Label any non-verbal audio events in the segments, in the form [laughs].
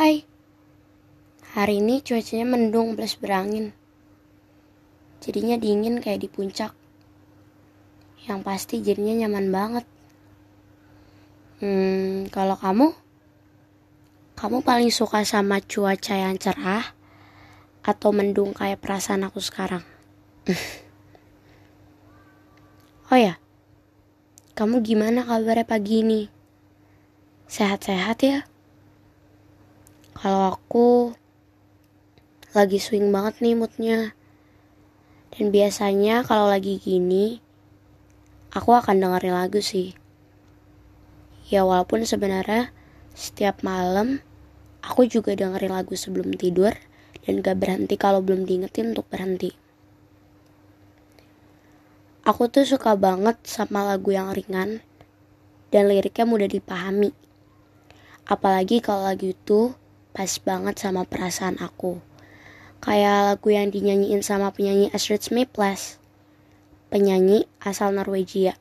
Hai, hari ini cuacanya mendung plus berangin. Jadinya dingin kayak di puncak. Yang pasti jadinya nyaman banget. Hmm, kalau kamu? Kamu paling suka sama cuaca yang cerah atau mendung kayak perasaan aku sekarang? [laughs] oh ya, kamu gimana kabarnya pagi ini? Sehat-sehat ya? Kalau aku lagi swing banget nih moodnya. Dan biasanya kalau lagi gini, aku akan dengerin lagu sih. Ya walaupun sebenarnya setiap malam aku juga dengerin lagu sebelum tidur dan gak berhenti kalau belum diingetin untuk berhenti. Aku tuh suka banget sama lagu yang ringan dan liriknya mudah dipahami. Apalagi kalau lagu itu pas banget sama perasaan aku. Kayak lagu yang dinyanyiin sama penyanyi Astrid Smithles. Penyanyi asal Norwegia.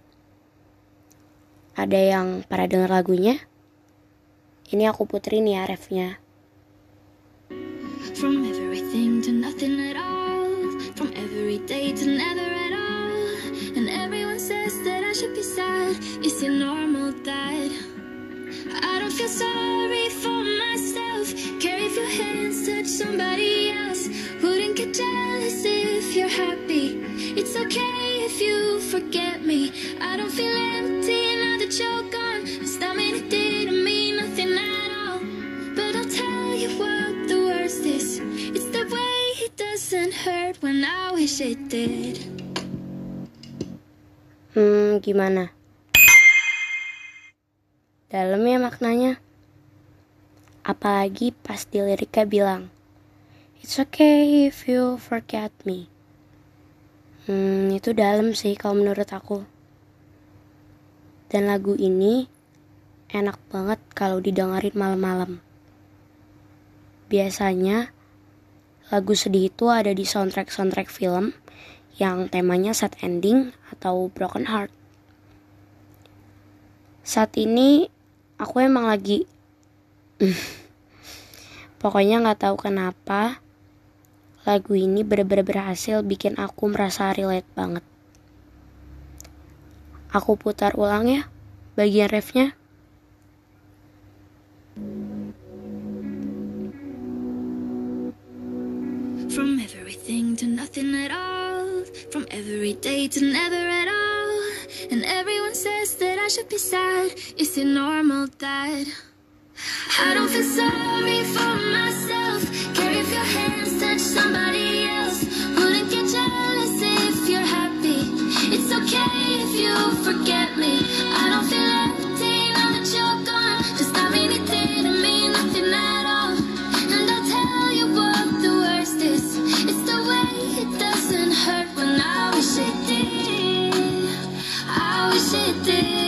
Ada yang pada denger lagunya? Ini aku puterin ya refnya. From sorry for somebody else Wouldn't get jealous if you're happy. It's okay if you forget me. I don't feel empty now that you're gone. Does that mean it didn't mean nothing at all. But I'll tell you what the worst is. It's the way it doesn't hurt when I wish it did. Hmm, gimana? Dalam ya maknanya. Apalagi pas di liriknya bilang, It's okay if you forget me. Hmm, itu dalam sih kalau menurut aku. Dan lagu ini enak banget kalau didengarin malam-malam. Biasanya lagu sedih itu ada di soundtrack-soundtrack film yang temanya sad ending atau broken heart. Saat ini aku emang lagi [laughs] pokoknya nggak tahu kenapa lagu ini bener-bener berhasil bikin aku merasa relate banget. Aku putar ulang ya bagian refnya. From everything to nothing at all From every day to never at all And everyone says that I should be sad Is it normal that I don't feel sorry somebody else. Wouldn't get jealous if you're happy. It's okay if you forget me. I don't feel empty now that you're gone. Does that mean it didn't mean nothing at all. And I'll tell you what the worst is. It's the way it doesn't hurt when I wish it did. I wish it did